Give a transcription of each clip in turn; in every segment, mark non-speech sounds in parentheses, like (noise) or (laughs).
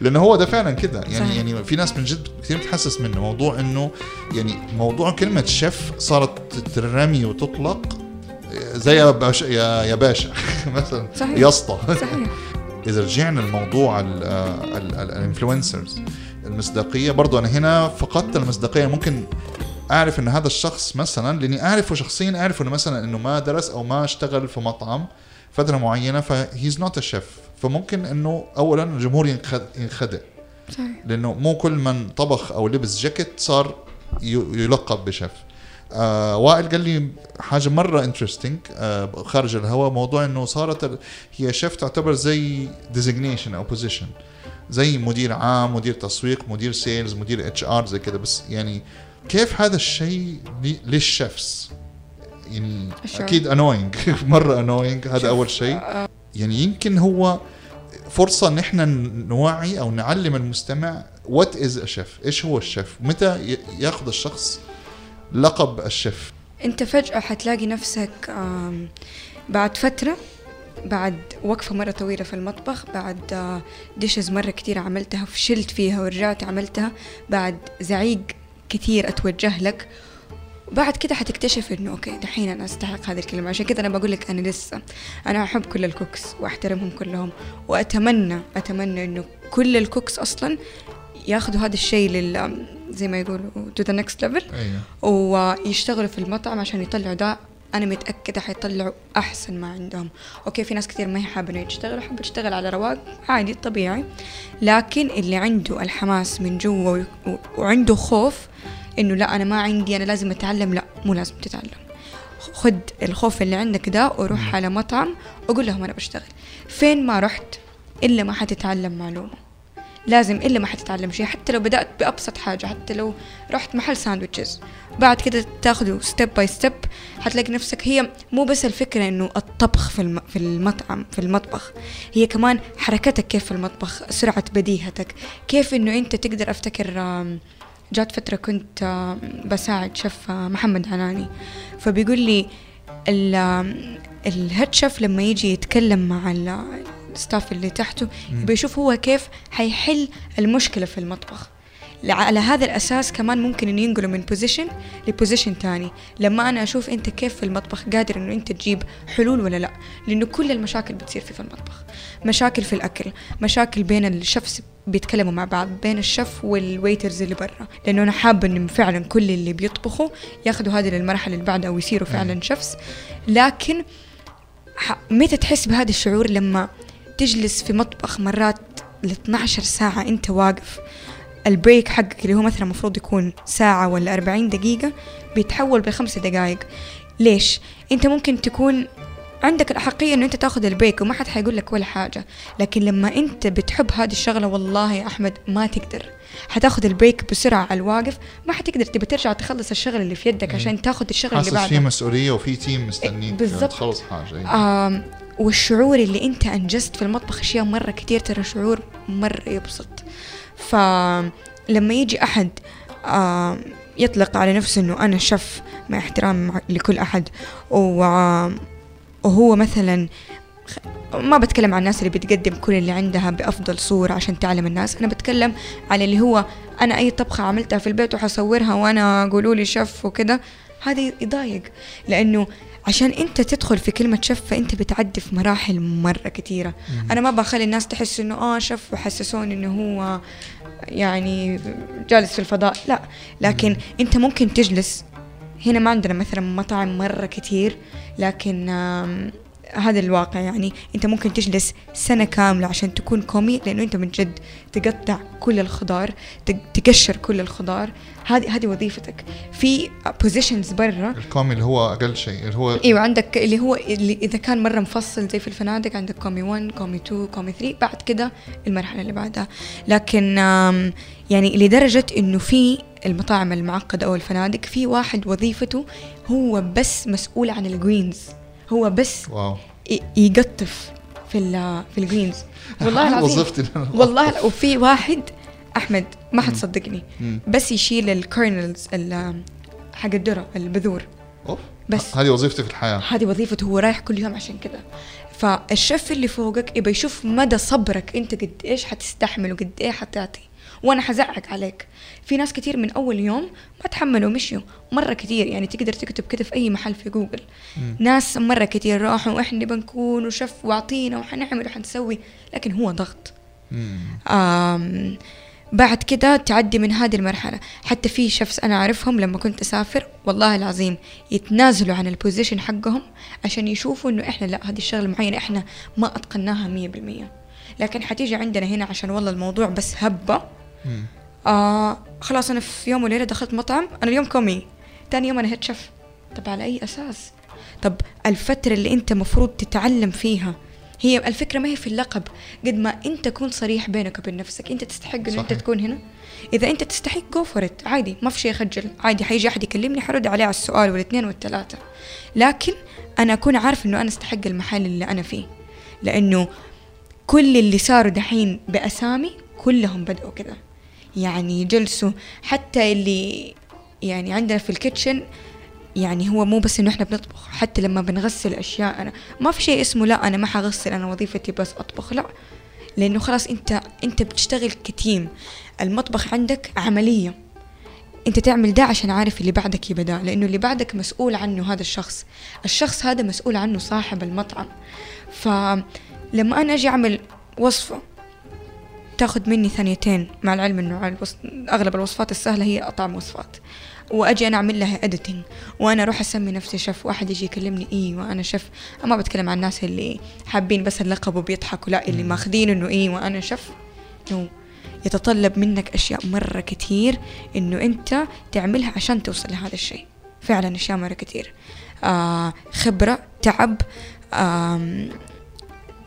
لأنه هو ده فعلا كده. يعني صحيح. يعني في ناس من جد كثير بتحسس منه. موضوع إنه يعني موضوع كلمة شيف صارت ترمي وتطلق زي يا باشا يا يا باشا (laughs) مثلا صحيح. يا اسطى. صحيح. (laughs) إذا رجعنا لموضوع الانفلونسرز المصداقية. برضو أنا هنا فقدت المصداقية. ممكن أعرف إن هذا الشخص مثلا لأني أعرفه شخصيا أعرف إنه مثلا إنه ما درس أو ما اشتغل في مطعم فترة معينة ف he's not a chef فممكن إنه اولا الجمهور ينخد- ينخدع. لأنه مو كل من طبخ أو لبس جاكيت صار يلقب بشيف. آه وائل قال لي حاجة مرة interesting آه خارج الهواء موضوع إنه صارت هي شيف تعتبر زي designation أو position زي مدير عام مدير تسويق مدير sales مدير HR زي كده. بس يعني كيف هذا الشيء لل chefs يعني الشعور. أكيد annoying (laughs) مرة annoying هذا أول شيء. يعني يمكن هو فرصة إن إحنا نوعي أو نعلم المستمع what is a chef إيش هو الشيف؟ متى ياخذ الشخص لقب الشيف؟ أنت فجأة حتلاقي نفسك بعد فترة بعد وقفة مرة طويلة في المطبخ بعد dishes مرة كتير عملتها فشلت فيها ورجعت عملتها بعد زعيق كتير أتوجه لك بعد كده حتكتشف إنه okay دحين أنا أستحق هذه الكلمة. عشان كده أنا بقول لك أنا لسه أنا أحب كل ال cooks وأحترمهم كلهم. وأتمنى أتمنى إنه كل ال cooks أصلا ياخذوا هذا الشيء لل زي ما يقولوا the next level. أيوه. ويشتغلوا في المطعم عشان يطلعوا ده. أنا متأكدة حيطلعوا أحسن ما عندهم. okay في ناس كثير ما هي حابة انه يشتغلوا حابه تشتغل على رواق. عادي طبيعي. لكن اللي عنده الحماس من جوا وعنده خوف إنه لا أنا ما عندي أنا لازم أتعلم. لا مو لازم تتعلم. خد الخوف اللي عندك ده وروح على مطعم وقول لهم أنا بشتغل. فين ما رحت إلا ما حتتعلم معلومة. لازم إلا ما حتتعلم شيء. حتى لو بدأت بأبسط حاجة حتى لو رحت محل ساندويتشز. بعد كده تاخده step by step حتلاقي نفسك هي مو بس الفكرة إنه الطبخ في الم... في المطعم في المطبخ. هي كمان حركتك كيف في المطبخ سرعة بديهتك كيف إنه أنت تقدر أفتكر جات فترة كنت آم، بساعد شيف آه، محمد عناني. فبيقول لي ال head chef لما يجي يتكلم مع ال- ال staff اللي تحته بيشوف هو كيف حيحل المشكلة في المطبخ. على هذا الأساس كمان ممكن إنه ينقلوا من position ل position تاني. لما أنا أشوف أنت كيف في المطبخ قادر إنه أنت تجيب حلول ولا لا. لأنه كل المشاكل بتصير في, في المطبخ. مشاكل في الأكل مشاكل بين ال chefs بيتكلموا مع بعض بين الشيف وال waiters اللي برا. لأنه أنا حابة انه فعلا كل اللي بيطبخوا ياخذوا هذه للمرحلة اللي بعدها ويصيروا فعلا chefs لكن متى تحس بهذا الشعور لما تجلس في مطبخ مرات ل 12 ساعة أنت واقف؟ ال break حقك اللي هو مثلا المفروض يكون ساعة ولا 40 دقيقة بيتحول بخمس دقائق ليش؟ أنت ممكن تكون عندك الأحقية إنه أنت تاخذ ال break وما حد حيقول لك ولا حاجة. لكن لما أنت بتحب هذه الشغلة والله يا أحمد ما تقدر. حتاخذ ال break بسرعة على الواقف ما حتقدر. تبي ترجع تخلص الشغل اللي في يدك عشان تاخذ الشغل اللي بعده في مسؤولية وفي team مستنيك. بالضبط. تخلص حاجة أيوة. آم والشعور اللي أنت أنجزت في المطبخ أشياء مرة كتير ترى شعور مرة يبسط. فلما يجي أحد آم يطلق على نفسه إنه أنا شف مع احترام لكل آم، وهو مثلا ما بتكلم عن الناس اللي بتقدم كل اللي عندها بأفضل صورة عشان تعلم الناس أنا بتكلم على اللي هو أنا أي طبخة عملتها في البيت وحصورها وأنا قولوا لي شف وكده هذا يضايق لأنه عشان أنت تدخل في كلمة شف فأنت بتعدي في مراحل مرة كتيرة. أنا ما بخلي الناس تحس إنه آه شف وحسسوني إنه هو يعني جالس في الفضاء. لا. لكن أنت ممكن تجلس. هنا ما عندنا مثلا مطاعم مرة كتير لكن هذا الواقع يعني أنت ممكن تجلس سنة كاملة عشان تكون commis لأنه أنت من جد تقطع كل الخضار تق- تقشر كل الخضار. هذه هذه وظيفتك. في positions برا. ال commis اللي هو أقل شيء اللي هو إيوه عندك اللي هو اللي إذا كان مرة مفصل زي في الفنادق عندك commis 1 commis 2 commis 3 بعد كده المرحلة اللي بعدها. لكن يعني لدرجة إنه في المطاعم المعقدة أو الفنادق في واحد وظيفته هو بس مسؤول عن ال greens هو بس wow. يقطف في ال- في ال greens (laughs) والله العظيم. وظيفتي والله وفي واحد أحمد ما حتصدقني. بس يشيل ال kernels حق الذره البذور. أوف. بس. هذه وظيفتي في الحياة. هذه وظيفته هو رايح كل يوم عشان كذا فالشيف اللي فوقك يبى يشوف مدى صبرك أنت قد إيش حتستحمل وقد إيه حتعطي. وأنا حزعق عليك في ناس كتير من أول يوم ما تحملوا مشيوا مرة كتير يعني تقدر تكتب كده في أي محل في جوجل مم. ناس مرة كتير راحوا وإحنا بنكون وشف واعطينا وحنعمل وحنسوي لكن هو ضغط مم. آم بعد كده تعدي من هذه المرحلة حتى في شخص أنا أعرفهم لما كنت أسافر والله العظيم يتنازلوا عن ال position حقهم عشان يشوفوا إنه إحنا لا هذه الشغلة المعينة إحنا ما أتقناها مية بالمية لكن حتيجي عندنا هنا عشان والله الموضوع بس هبة. آه خلاص أنا في يوم وليلة دخلت مطعم. أنا اليوم commis. تاني يوم أنا head chef طب على أي أساس؟ طب الفترة اللي أنت مفروض تتعلم فيها هي الفكرة ما هي في اللقب. قد ما أنت تكون صريح بينك وبين نفسك أنت تستحق إنه أنت. تكون هنا. إذا أنت تستحق go for عادي ما في شيء يخجل. عادي حيجي أحد يكلمني حأرد عليه على السؤال والاثنين والثلاثة. لكن أنا أكون عارف إنه أنا أستحق المحل اللي أنا فيه. لأنه كل اللي صاروا دحين بأسامي كلهم بدأوا كذا. يعني جلسوا حتى اللي يعني عندنا في ال kitchen يعني هو مو بس إنه إحنا بنطبخ حتى لما بنغسل أشياء أنا ما في شيء اسمه لا أنا ما حغسل أنا وظيفتي بس أطبخ لا. لأنه خلاص أنت أنت بتشتغل كتيم. المطبخ عندك عملية. أنت تعمل ده عشان عارف اللي بعدك يبدأ لأنه اللي بعدك مسؤول عنه هذا الشخص. الشخص هذا مسؤول عنه صاحب المطعم. فلما أنا أجي أعمل وصفة تاخذ مني ثانيتين مع العلم إنه الوص... أغلب الوصفات السهلة هي أطعم وصفات. وأجي أنا أعمل لها اديتنج وأنا أروح أسمي نفسي شيف واحد يجي يكلمني أيوه أنا شيف. ما بتكلم عن الناس اللي حابين بس اللقب وبيضحكوا لا اللي ماخذين إنه أيوه أنا شيف. نو. يتطلب منك أشياء مرة كتير إنه أنت تعملها عشان توصل لهذا الشيء. فعلا أشياء مرة كتير. آه خبرة تعب آم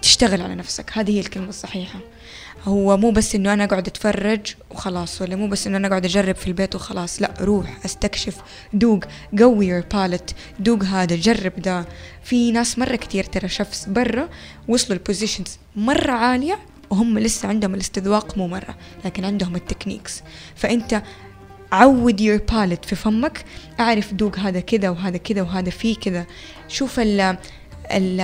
تشتغل على نفسك. هذه هي الكلمة الصحيحة. هو مو بس إنه أنا أقعد أتفرج وخلاص ولا مو بس إنه أنا أقعد أجرب في البيت وخلاص لا روح أستكشف دوق قوي your palate دوق هذا جرب ده. في ناس مرة كتير ترى chefs برا وصلوا ال positions مرة عالية وهم لسه عندهم الاستذواق مو مرة لكن عندهم ال techniques فأنت عود your palate في فمك أعرف دوق هذا كذا وهذا كذا وهذا فيه كذا. شوف ال ال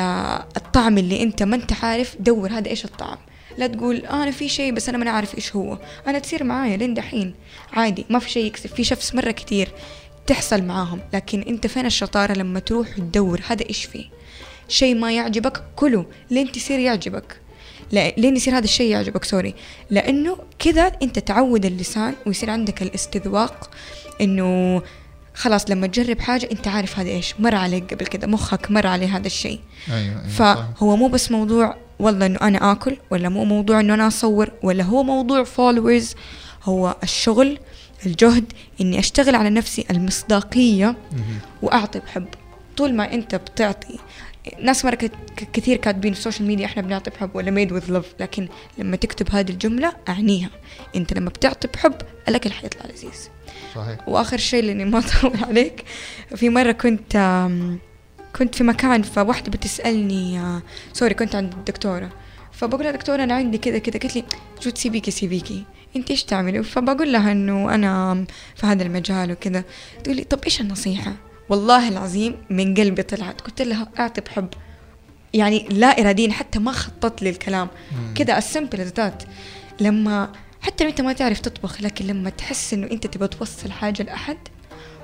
الطعم اللي أنت ما أنت عارف دوق هذا إيش الطعم؟ لا تقول آه أنا في شيء بس أنا ما عارف إيش هو. أنا تصير معايا لين دحين. عادي ما في شيء يكسف. في شخص مرة كتير تحصل معاهم لكن أنت فين الشطارة لما تروح تدور هذا إيش فيه؟ شيء ما يعجبك كله. لين تصير يعجبك. لا لين يصير هذا الشيء يعجبك sorry. لأنه كذا أنت تعود اللسان ويصير عندك الاستذواق إنه خلاص لما تجرب حاجة أنت عارف هذا إيش مر عليك قبل كده مخك مر عليه هذا الشيء أيوه صح. فهو مو بس موضوع والله إنه أنا آكل ولا مو موضوع إنه أنا أصور ولا هو موضوع followers هو الشغل الجهد إني أشتغل على نفسي المصداقية مهم. وأعطي بحب طول ما أنت بتعطي ناس مرة كثير كاتبين في ال social media إحنا بنعطي بحب ولا made with love لكن لما تكتب هذه الجملة اعنيها أنت لما بتعطي بحب الاكل حيطلع لذيذ صحيح. وآخر شيء لاني ما (laughs) اطول عليك في مرة كنت كنت في مكان فواحدة بتسألني آه، sorry كنت عند الدكتورة. فبقول لها دكتورة أنا عندي كذا كذا. قالت لي شو تسيبيكي سيبيكي. أنت إيش تعملي؟ فبقول لها إنه أنا في هذا المجال وكذا. تقول لي طب إيش النصيحة؟ والله العظيم من قلبي طلعت. قلت لها أعطي بحب. يعني لا اراديا حتى ما خططت مم. كذا السمبل ذات لما حتى لو أنت ما تعرف تطبخ لكن لما تحس إنه أنت تبغى توصل حاجة لأحد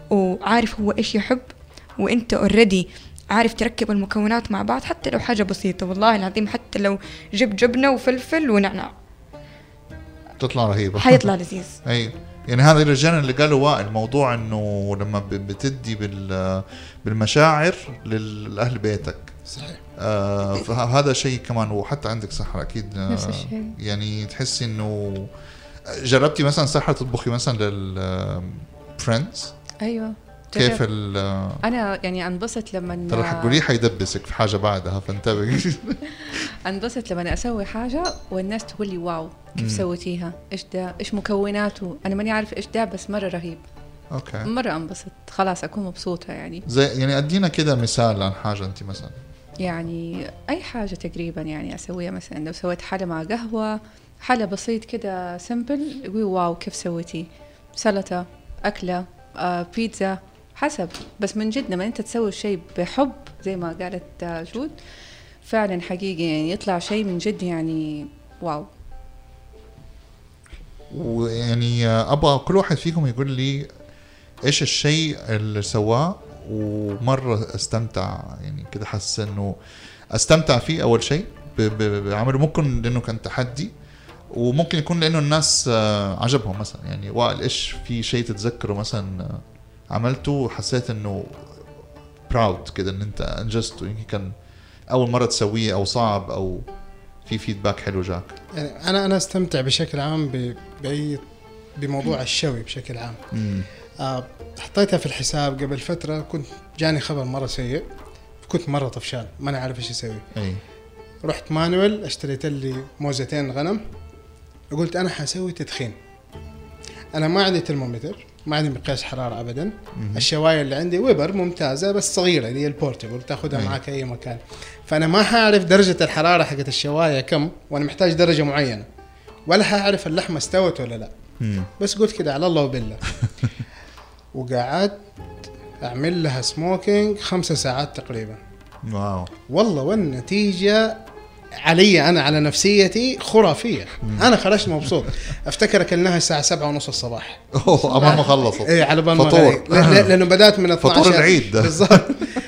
وعارف هو إيش يحب وأنت اوريدي عارف تركب المكونات مع بعض حتى لو حاجة بسيطة. والله العظيم حتى لو جب جبنه وفلفل ونعناع. تطلع رهيبة. حيطلع لذيذ. (laughs) أيوه. يعني هذا يرجعنا اللي قاله وائل موضوع إنه لما بتدي بال بالمشاعر للأهل بيتك. صحيح. آه فهذا شيء كمان وحتى عندك سحر أكيد آه نفس الشيء. يعني تحسي إنه جربتي مثلا سحر تطبخي مثلا لل friends أيوه. كيف. ال أنا يعني أنبسط لما ترى حتقولي حيدبسك في حاجة بعدها فانتبهي. (laughs) أنبسط لما أسوي حاجة والناس تقول لي wow كيف. سويتيها؟ إيش ده؟ إيش مكوناته؟ أنا ماني عارف إيش ده بس مرة رهيب. أوكي. مرة أنبسط. خلاص أكون مبسوطة يعني. زي يعني أدينا كده مثال عن حاجة أنت مثلا. يعني أي حاجة تقريبا يعني أسويها مثلا. لو سويت حلا مع قهوة حلا بسيط كده simple wow كيف سويتي سلطة أكلة آه بيتزا حسب. بس من جد لما انت تسوي شيء بحب زي ما قالت آه، جود فعلا حقيقي يعني يطلع شيء من جد يعني wow. ويعني أبغى كل واحد فيكم يقول لي إيش الشيء اللي سواه ومرة استمتع يعني كده حاسس إنه أستمتع فيه أول شيء بعمله. ممكن لأنه كان تحدي وممكن يكون لأنه الناس آه، عجبهم مثلا. يعني وائل إيش في شيء تتذكره مثلا آه، عملته وحسيت إنه proud كده إن أنت أنجزته. يمكن كان أول مرة تسويه أو صعب أو في feedback حلو جاك. يعني أنا أنا أستمتع بشكل عام ب- by بموضوع الشوي بشكل عام. مم. آه، حطيتها في الحساب قبل فترة كنت جاني خبر مرة سيء. كنت مرة طفشان ما أنا عارف إيش أسوي أي. رحت مانويل اشتريت لي موزتين غنم. وقلت أنا حسوي تدخين. أنا ما عندي ترمومتر. ما عندي مقياس حرارة ابدا. مهم. الشواية اللي عندي ويبر ممتازة بس صغيرة اللي هي ال portable تاخذها. معك أي مكان. فأنا ما حاعرف درجة الحرارة حقت الشواية كم وأنا محتاج درجة معينة. ولا حاعرف اللحمة استوت ولا لا. مم. بس قلت كده على الله وبالله. (laughs) وقعدت أعمل لها smoking خمسة ساعات تقريبا. wow. والله والنتيجة علي أنا على نفسيتي خرافية. أنا خرجت مبسوط. أفتكر أكلناها الساعة سبعة ونص الصباح. أوه ما خلصت إيه على بال فطور. غريب. ل- ل- لأنه بدأت من 12 فطور العيد. (laughs) بالضبط.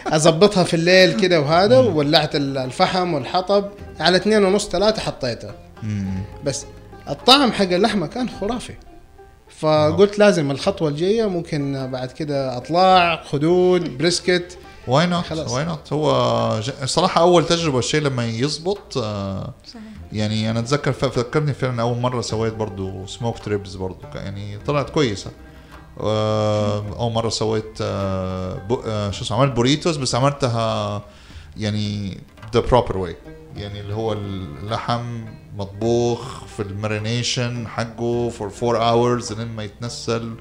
أظبطها في الليل كده وهذا وولعت ال- الفحم والحطب. على اثنين ونص ثلاثة حطيتها مم. بس الطعم حق اللحمة كان خرافي. فقلت لازم الخطوة الجاية ممكن بعد كده أطلع حدود brisket. why not. Why not هو ج- صراحة أول تجربة الشيء لما يزبط آه صحيح. يعني أنا أتذكر فكرني فعلا أول مرة سويت برضو smoked ribs برضو يعني طلعت كويسة. آه، أول مرة سويت آه، شو اسمه عملت burritos بس عملتها يعني the proper way يعني اللي هو اللحم مطبوخ في ال marination حقه for 4 hours لين ما يتنسل.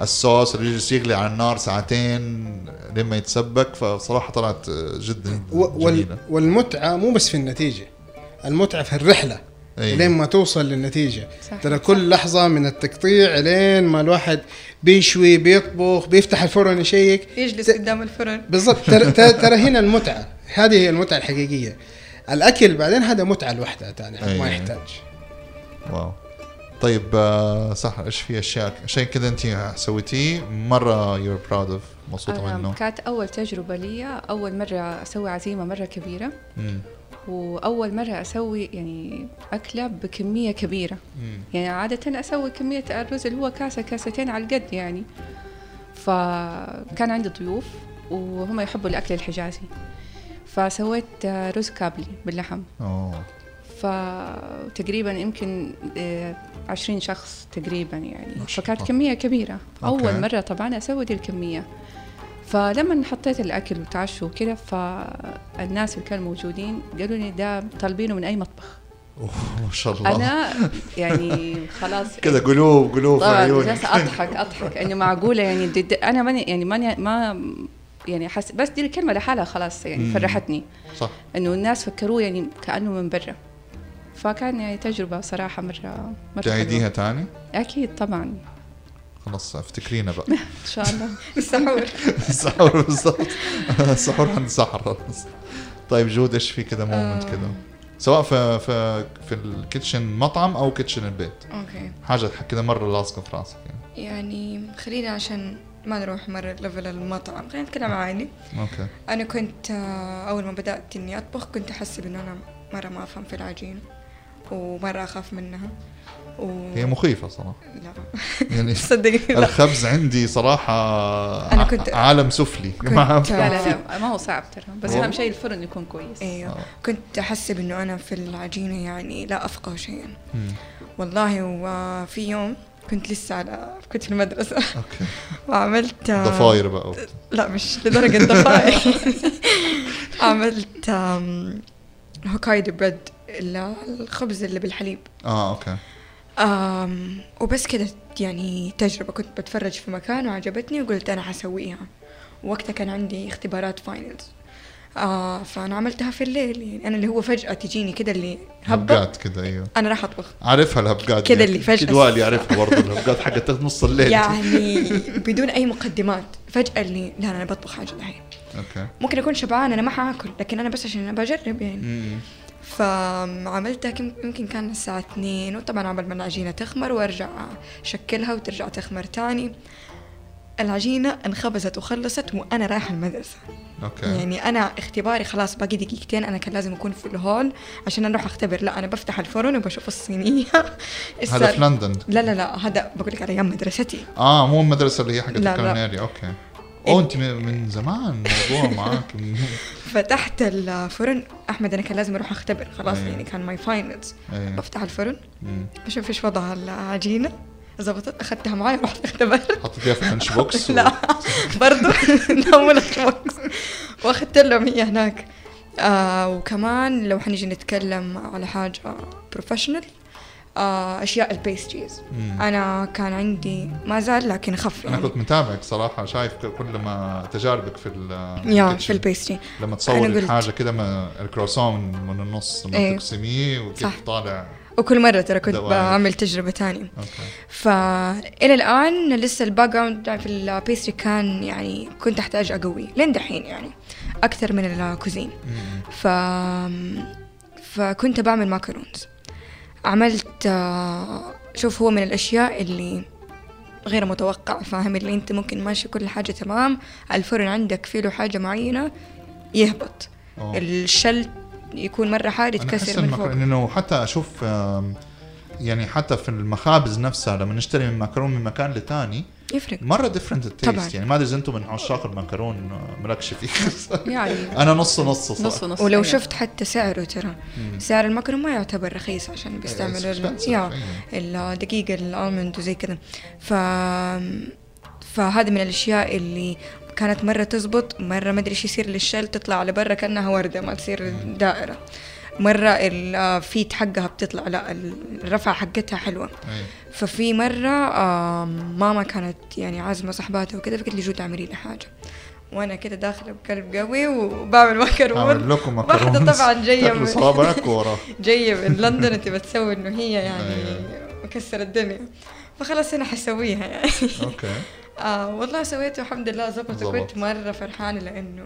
الصوص اللي يجلس يغلي على النار ساعتين لين ما يتسبك فصراحة طلعت جدا جميلة. والمتعة مو بس في النتيجة المتعة في الرحلة أي. لين ما توصل للنتيجة. صح. ترى كل لحظة من التقطيع لين ما الواحد بيشوي بيطبخ بيفتح الفرن يشيك. يجلس قدام الفرن. بالضبط. ترى, ترى, هنا المتعة. هذه هي المتعة الحقيقية. الأكل بعدين هذا متعة لوحدها تاني أي. ما يحتاج. wow. طيب آه، صح إيش في أشياء؟ شيء كذا انت سويتيه مرة you're proud of مبسوطة منه. كانت أول تجربة لي أول مرة أسوي عزيمة مرة كبيرة. مم. وأول مرة أسوي يعني أكلة بكمية كبيرة. مم. يعني عادة أسوي كمية الرز اللي هو كاسة كاستين على القد يعني. فكان عندي ضيوف وهم يحبوا الأكل الحجازي. فسويت آه، رز كابلي باللحم. أوه. فتقريبا يمكن آه، عشرين شخص تقريبا يعني. فكانت. كمية كبيرة. أوكي. أول مرة طبعا أسوي دي الكمية. فلما حطيت الأكل وتعشوا وكده فالناس اللي كانوا موجودين قالوا لي ده طالبينه من أي مطبخ. أوه، ما شاء الله. أنا يعني خلاص. (laughs) كذا قلوب قلوب في جالسة أضحك أضحك. انه معقولة يعني دي دي أنا ماني يعني ماني ما يعني حس بس دي الكلمة لحالها خلاص يعني مم. فرحتني. صح. إنه الناس فكروه يعني كأنه من برا. فكان يعني تجربة صراحة مره مرة تعيديها. تاني؟ أكيد طبعا. خلاص افتكرينا بقى. (laughs) إن شاء الله. السحور. (laughs) السحور بالضبط. (laughs) السحور عند سحر. طيب جود إيش في كذا moment. كذا سواء في في في ال kitchen مطعم أو kitchen البيت. أوكي. حاجة كذا مرة لاصقه في راسك يعني. يعني خلينا عشان ما نروح مرة level المطعم. خلينا نتكلم عادي أوكي. أنا كنت آه، أول ما بدأت إني أطبخ كنت أحسب إنه أنا مرة ما أفهم في العجين. ومرة أخاف منها. و... هي مخيفة صراحة. لا. يعني (laughs) صدقني الخبز عندي صراحة أنا كنت- عالم سفلي. كنت- ما لا لا لا ما هو صعب ترى. بس. أهم شيء الفرن يكون كويس. أيوه آه. كنت احسب انه أنا في العجينة يعني لا أفقه شيئا. مم. والله وفي يوم كنت لسه على كنت في المدرسة. أوكي. (laughs) وعملت آه، ضفاير بقى. لا مش لدرجة ضفاير. (laughs) عملت Hokkaido bread. اللي الخبز اللي بالحليب. آه أوكي. آم وبس كده يعني تجربة كنت بتفرج في مكان وعجبتني وقلت أنا حسويها. وقتها كان عندي اختبارات finals آه فأنا عملتها في الليل. يعني أنا اللي هو فجأة تجيني كده اللي هبقات كده أيوه. أنا راح أطبخ. عارفها الهبقات كده دي. اللي فجأة. أكيد وائل يعرفها برضه الهبقات حقت نص الليل. يعني بدون أي مقدمات. فجأة اللي لا أنا بطبخ حاجة الحين. أوكي. ممكن أكون شبعان أنا ما حاكل لكن أنا بس عشان أنا بجرب يعني. مم. فعملتها يمكن كان الساعة اثنين وطبعا على ما العجينة تخمر وأرجع أشكلها وترجع تخمر تاني. العجينة انخبزت وخلصت وأنا رايحة المدرسة. أوكي. يعني أنا اختباري خلاص باقي دقيقتين أنا كان لازم أكون في ال hall عشان أروح أختبر. لا أنا بفتح الفرن وبشوف الصينية. (laughs) هذا في لندن. لا لا لا هذا بقول لك على أيام مدرستي. آه مو المدرسة اللي هي حقت. الكولينيري okay. أوه أنت من من زمان الموضوع معك (laughs) فتحت الفرن. أحمد أنا كان لازم أروح أختبر. خلاص أيوة. يعني كان my finals إيه بفتح الفرن. مم. بشوف إيش وضع العجينة. زبطت أخذتها معي ورحت اختبرت (laughs) حطيتيها في lunch box (laughs) لا. برضو. (laughs) نعمل box وأخذت لهم هي هناك. آه وكمان لو حنيجي نتكلم على حاجة professional أشياء ال pastries. أنا كان عندي ما زال لكن أنا يعني كنت متابعك صراحة شايف كل ما تجاربك في ال yeah. في ال pastry لما قلت- حاجة كده ما الكرواسون من النص لما إيه. تقسميه وكيف صح. طالع وكل مرة ترى كنت. بعمل تجربة تانية okay فإلى الآن لسه ال background في ال pastry كان يعني كنت أحتاج أقوي لين دحين يعني أكثر من ال cuisine. ف فكنت بعمل macarons عملت آه، شوف هو من الأشياء اللي غير متوقع فاهم؟ اللي أنت ممكن ماشي كل حاجة تمام الفرن عندك فيه له حاجة معينة يهبط. أوه. ال shell يكون مرة حار يتكسر من فوق. حتى أشوف آم، يعني حتى في المخابز نفسها لما نشتري من macaron من مكان لتاني يفرق. مرة different. ال taste يعني ما أدري إذا أنتم من عشاق ال macaron آه، مالكش فيه. (laughs) يعني. أنا نص نص صح نص نص ولو أيوة. شفت حتى سعره ترى. سعر ال macaron ما يعتبر رخيص عشان بيستعملوا It's ال- expensive، yeah أيوة. الدقيق ال almond وزي كذا. ف فهذه من الأشياء اللي كانت مرة تزبط مرة ما أدري إيش يصير للشل تطلع على برا كأنها وردة ما تصير دائرة. مرة الفيت حقها بتطلع لا الرفعة حقتها حلوة. أيوة. ففي مرة آم، ماما كانت يعني عازمة صحباتها وكذا فقلت لي جو تعملي لي حاجة. وأنا كده داخلة بقلب قوي وبعمل مكرون أعمل لكم (laughs) واحدة طبعا جاية تاكلوا من- صوابعك (laughs) جاية من لندن أنت بتسوي إنه هي يعني أيوة. مكسرة الدنيا. فخلاص أنا حسويها يعني. okay. (laughs) آه والله سويته الحمد لله زبط. وكنت مرة فرحانة لأنه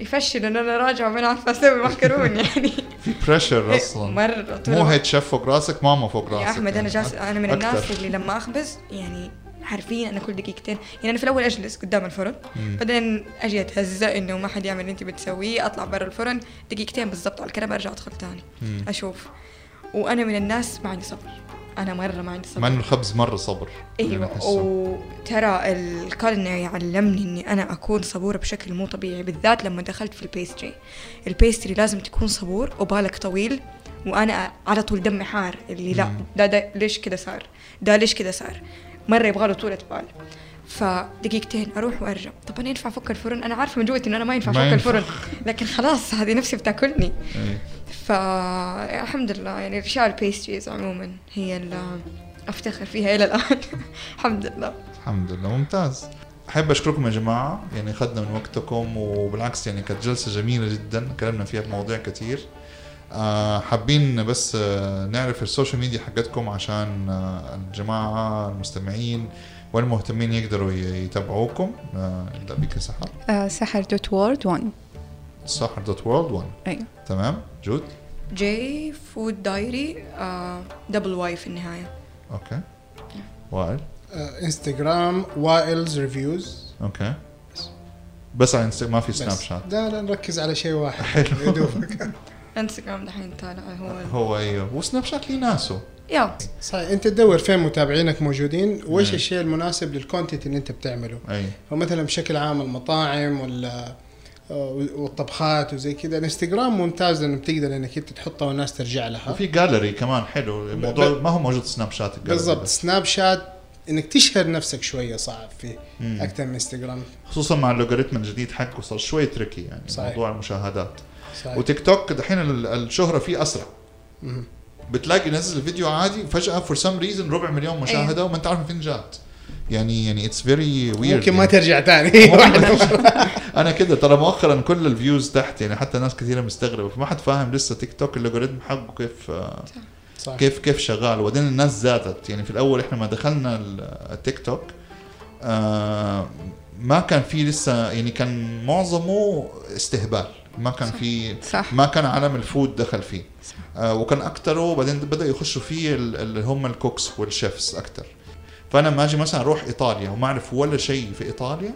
يفشل إن أنا راجعة ما عارفة أسوي macaron (laughs) يعني في pressure أصلا مرة طول مو. هيد شيف فوق راسك ماما فوق راسك يا أحمد أنا يعني. جالس أنا من أكتر. الناس اللي لما أخبز يعني حرفيا أنا كل دقيقتين يعني أنا في الأول أجلس قدام الفرن مم. بعدين أجي أتهزأ إنه ما حد يعمل اللي أنت بتسويه أطلع برا الفرن دقيقتين بالضبط على الكنبة أرجع أدخل تاني مم. أشوف وأنا من الناس ما عندي صبر أنا مرة ما عندي مع صبر إنه الخبز مرة صبر أيوه. وترى ال culinary علمني إني أنا أكون صبورة بشكل مو طبيعي بالذات لما دخلت في ال pastry ال pastry لازم تكون صبور وبالك طويل وأنا على طول دمي حار اللي لا. ده, ده ليش كذا صار ده ليش كذا صار مرة يبغى له طولة بال فدقيقتين أروح وأرجع طب أنا ينفع افك الفرن أنا عارفة من جوتي إنه أنا ما ينفع افك. الفرن لكن خلاص هذه نفسي بتاكلني إيه. فالحمد لله يعني الاشياء ال pastries عموما هي اللي أفتخر فيها إلى الآن. (laughs) الحمد لله الحمد لله ممتاز. أحب أشكركم يا جماعة يعني أخذنا من وقتكم وبالعكس يعني كانت جلسة جميلة جدا تكلمنا فيها بمواضيع كثير آه حابين بس آه نعرف ال social media حقتكم عشان آه الجماعة المستمعين والمهتمين يقدروا يتابعوكم. نبدا بك سحر. سحر dot world 1 سحر dot world 1 أيوه تمام؟ good. جي food diary double y في النهاية. okay. وائل آه، انستغرام وائلز ريفيوز أوكي. بس على انستا ما في سناب شات لا لا نركز على شيء واحد. (laughs) دوبك انستغرام دحين طالع هو ال- هو أيوه وسناب شات ليه ناسه. yeah. صحيح أنت تدور فين متابعينك موجودين؟ وايش. الشيء المناسب لل content اللي أنت بتعمله؟ أي. فمثلا بشكل عام المطاعم ولا آه، والطبخات وزي كذا. الانستغرام ممتاز لأنه بتقدر إنك أنت تحطها والناس ترجع لها وفي جاليري كمان حلو. الموضوع ب- ما هو موجود سناب شات بالضبط. سناب شات إنك تشهر نفسك شوية صعب فيه مم. أكثر من انستغرام. خصوصا مع ال algorithm الجديد حقه صار شوي tricky يعني. صحيح. موضوع المشاهدات. صحيح. وتيك توك دحين ال- الشهرة فيه أسرع. مم. بتلاقي ينزل الفيديو عادي فجأة for some reason ربع مليون مشاهدة وما أنت عارف من فين جات. يعني يعني it's very weird ممكن ما ترجع ثاني (laughs) أنا كده ترى مؤخرا كل ال views تحت يعني حتى ناس كثيرة مستغربة. فما حد فاهم لسه تيك توك ال algorithm حقه كيف آه، صح. كيف كيف شغال. وبعدين الناس زادت. يعني في الأول إحنا ما دخلنا ال- التيك توك آه ما كان في لسه يعني كان معظمه استهبال. ما كان في صح. ما كان عالم ال food دخل فيه. آه وكان اكثره بعدين بدا يخشوا فيه ال- اللي هم ال cooks وال chefs أكثر فأنا لما أجي مثلا أروح إيطاليا وما أعرف ولا شيء في إيطاليا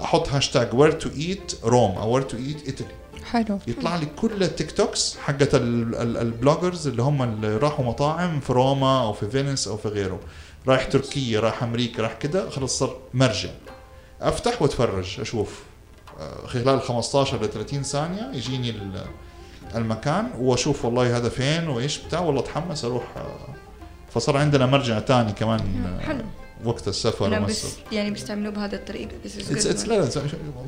أحط hashtag where to eat Rome أو where to eat Italy حلو. يطلع لي كل ال TikToks حقت ال- ال- ال bloggers اللي هم اللي راحوا مطاعم في روما أو في فينيس أو في غيره رايح تركيا رايح أمريكا راح كده خلص صار مرجع. أفتح وأتفرج أشوف. آه، خلال 15 ل 30 ثانية يجيني ال- المكان وأشوف والله هذا فين وإيش بتاع والله أتحمس أروح آه، فصار عندنا مرجع تاني كمان آه، حلو. وقت السفر لا بس يعني بيستعملوه بهذه الطريقة it's one. لا لا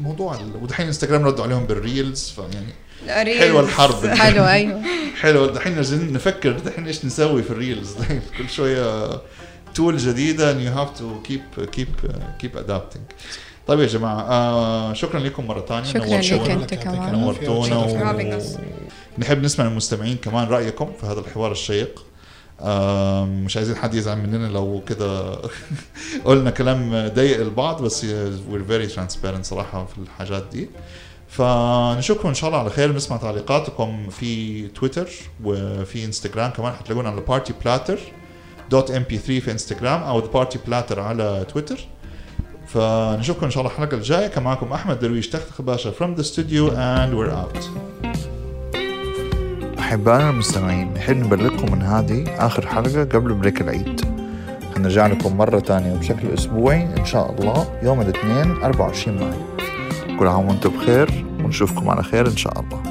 موضوع ال- ودحين انستغرام ردوا عليهم بال reels فيعني. حلوة الحرب. (laughs) حلو أيوه. (laughs) حلو دحين نجي نفكر دحين إيش نسوي في ال reels (laughs) دحين كل شوية tool جديدة and you have to keep keep keep adapting. طيب يا جماعة آه شكرا لكم مرة ثانية. شكراً لك نورتونا. أنت كمان. نورتونا. و... نحب نسمع من المستمعين كمان رأيكم في هذا الحوار الشيق. مش عايزين حد يزعل مننا لو كده (laughs) قلنا كلام ضيق البعض بس we're very transparent صراحة في الحاجات دي. فنشوفكم إن شاء الله على خير. نسمع تعليقاتكم في تويتر وفي انستغرام كمان. حتلاقونا على Party Platter dot MP 3 في انستغرام أو The Party Platter على تويتر فنشوفكم إن شاء الله الحلقة الجاية. كان معكم أحمد درويش تخت باشا from the studio and we're out. أحبائنا المستمعين نحب نبلغكم من هذه آخر حلقة قبل بريك العيد. هنرجع لكم مرة تانية بشكل أسبوعي إن شاء الله يوم الاثنين 24 مايو. كل عام وأنتم بخير ونشوفكم على خير إن شاء الله.